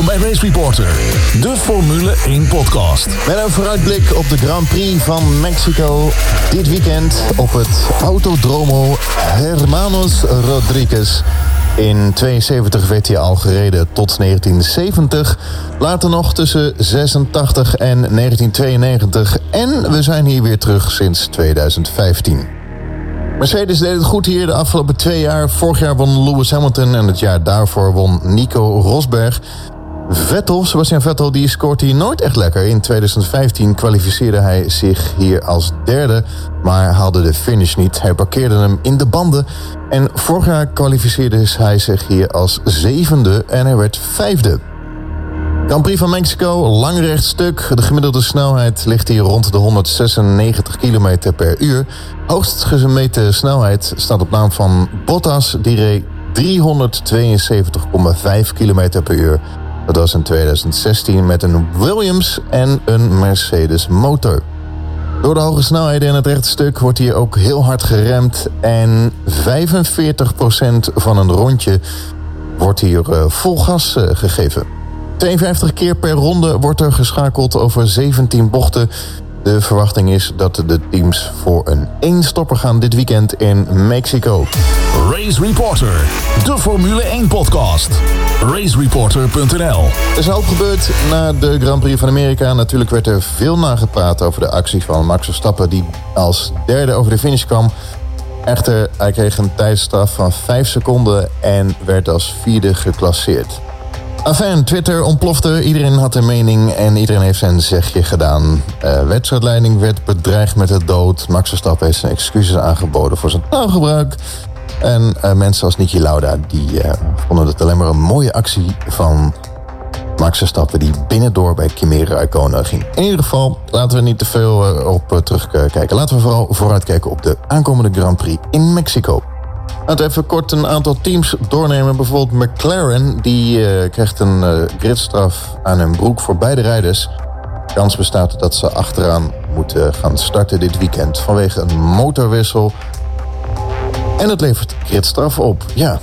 Race Reporter, de Formule 1 podcast. Met een vooruitblik op de Grand Prix van Mexico dit weekend op het Autodromo Hermanos Rodriguez. In 72 werd hij al gereden tot 1970. Later nog tussen 86 en 1992. En we zijn hier weer terug sinds 2015. Mercedes deed het goed hier de afgelopen twee jaar. Vorig jaar won Lewis Hamilton en het jaar daarvoor won Nico Rosberg. Vettel, Sebastian Vettel, die scoort hier nooit echt lekker. In 2015 kwalificeerde hij zich hier als derde, maar haalde de finish niet. Hij parkeerde hem in de banden. En vorig jaar kwalificeerde hij zich hier als zevende en hij werd vijfde. Grand Prix van Mexico, lang rechtstuk. De gemiddelde snelheid ligt hier rond de 196 km per uur. Hoogst gemeten snelheid staat op naam van Bottas, die reed 372,5 km per uur. Dat was in 2016 met een Williams en een Mercedes motor. Door de hoge snelheden in het rechtstuk wordt hier ook heel hard geremd en 45% van een rondje wordt hier eh, vol gas eh, gegeven. 52 keer per ronde wordt er geschakeld over 17 bochten. De verwachting is dat de teams voor een eenstopper gaan dit weekend in Mexico. Race Reporter, de Formule 1 podcast. Racereporter.nl Er is een hoop gebeurd na de Grand Prix van Amerika. Natuurlijk werd er veel nagepraat over de actie van Max Verstappen... die als derde over de finish kwam. Echter, hij kreeg een tijdstraf van 5 seconden en werd als vierde geclasseerd. Enfin, Twitter ontplofte, iedereen had een mening en iedereen heeft zijn zegje gedaan. Uh, wedstrijdleiding werd bedreigd met de dood. Max Verstappen heeft zijn excuses aangeboden voor zijn taalgebruik. En uh, mensen als Niki Lauda, die uh, vonden het alleen maar een mooie actie van Max Verstappen... die binnendoor bij Kimi Räikkönen ging. In ieder geval, laten we niet te veel op terugkijken. Laten we vooral vooruitkijken op de aankomende Grand Prix in Mexico. Laten we even kort een aantal teams doornemen. Bijvoorbeeld McLaren, die uh, krijgt een uh, gridstraf aan hun broek voor beide rijders. Kans bestaat dat ze achteraan moeten gaan starten dit weekend vanwege een motorwissel. En het levert gridstraf op, ja.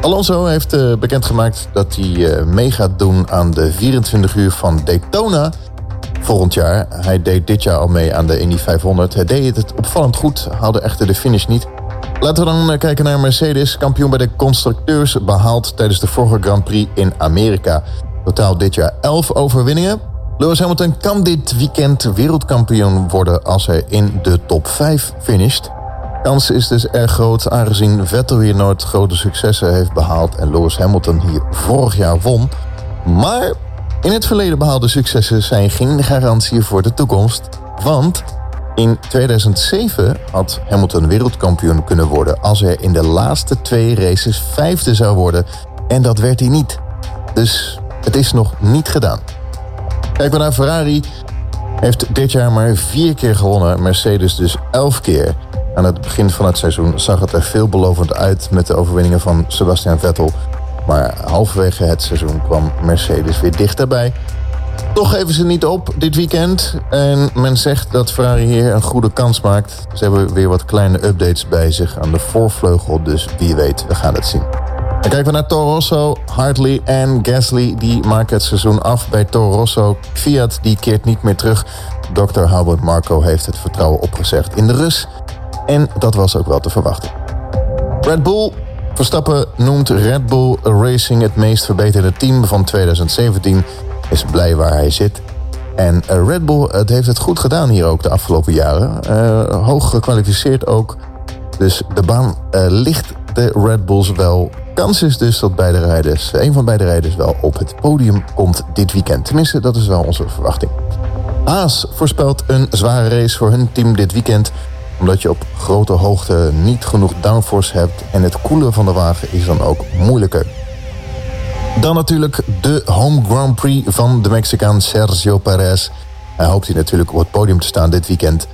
Alonso heeft uh, bekendgemaakt dat hij mee gaat doen aan de 24 uur van Daytona volgend jaar. Hij deed dit jaar al mee aan de Indy 500. Hij deed het opvallend goed, haalde echter de finish niet... Laten we dan eh, kijken naar Mercedes. Kampioen bij de constructeurs behaald tijdens de vorige Grand Prix in Amerika. Totaal dit jaar 11 overwinningen. Lewis Hamilton kan dit weekend wereldkampioen worden als hij in de top 5 finisht. Kans is dus erg groot aangezien Vettel hier nooit grote successen heeft behaald en Lewis Hamilton hier vorig jaar won. Maar in het verleden behaalde successen zijn geen garantie voor de toekomst. Want in 2007 had Hamilton wereldkampioen kunnen worden als hij in de laatste twee races vijfde zou worden. En dat werd hij niet. Dus het is nog niet gedaan. Kijk maar naar Ferrari. Heeft dit jaar maar vier keer gewonnen. Mercedes dus elf keer. Aan het begin van het seizoen zag het er veelbelovend uit met de overwinningen van Sebastian Vettel. Maar halverwege het seizoen kwam Mercedes weer dichterbij. Toch geven ze niet op dit weekend. En men zegt dat Ferrari hier een goede kans maakt. Ze hebben weer wat kleine updates bij zich aan de voorvleugel. Dus wie weet, we gaan het zien. Dan kijken we naar Toro Rosso. Hartley en Gasly die maken het seizoen af bij Toro Rosso. Fiat die keert niet meer terug. Dr. Albert Marco heeft het vertrouwen opgezegd in de Rus. En dat was ook wel te verwachten. Red Bull Verstappen noemt Red Bull Racing het meest verbeterde team van 2017 is blij waar hij zit. En uh, Red Bull het heeft het goed gedaan hier ook de afgelopen jaren. Uh, hoog gekwalificeerd ook. Dus de baan uh, ligt de Red Bulls wel. Kans is dus dat beide rijders, een van beide rijders wel op het podium komt dit weekend. Tenminste, dat is wel onze verwachting. Haas voorspelt een zware race voor hun team dit weekend omdat je op grote hoogte niet genoeg downforce hebt en het koelen van de wagen is dan ook moeilijker. Dan natuurlijk de Home Grand Prix van de Mexicaan Sergio Perez. Hij hoopt hier natuurlijk op het podium te staan dit weekend.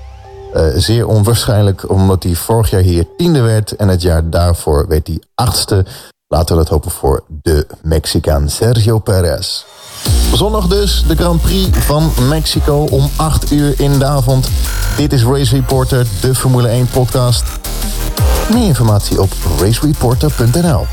Uh, zeer onwaarschijnlijk, omdat hij vorig jaar hier tiende werd... en het jaar daarvoor werd hij achtste. Laten we dat hopen voor de Mexicaan Sergio Perez. Zondag dus de Grand Prix van Mexico om 8 uur in de avond. Dit is Race Reporter, de Formule 1 podcast. Meer informatie op racereporter.nl